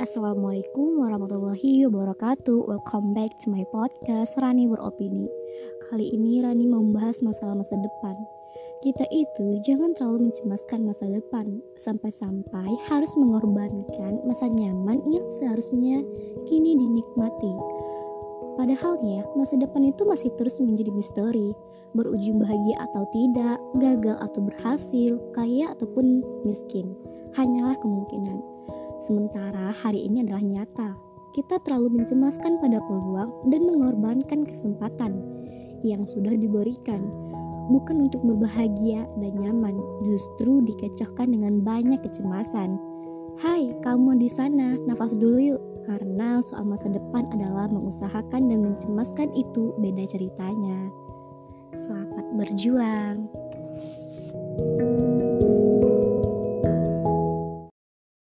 Assalamualaikum warahmatullahi wabarakatuh. Welcome back to my podcast Rani Beropini. Kali ini Rani membahas masalah masa depan. Kita itu jangan terlalu mencemaskan masa depan. Sampai-sampai harus mengorbankan masa nyaman yang seharusnya kini dinikmati. Padahalnya, masa depan itu masih terus menjadi misteri, berujung bahagia atau tidak, gagal atau berhasil, kaya ataupun miskin, hanyalah kemungkinan. Sementara hari ini adalah nyata, kita terlalu mencemaskan pada peluang dan mengorbankan kesempatan yang sudah diberikan, bukan untuk berbahagia dan nyaman, justru dikecohkan dengan banyak kecemasan. Hai, kamu di sana, nafas dulu yuk karena soal masa depan adalah mengusahakan dan mencemaskan itu beda ceritanya. Selamat berjuang.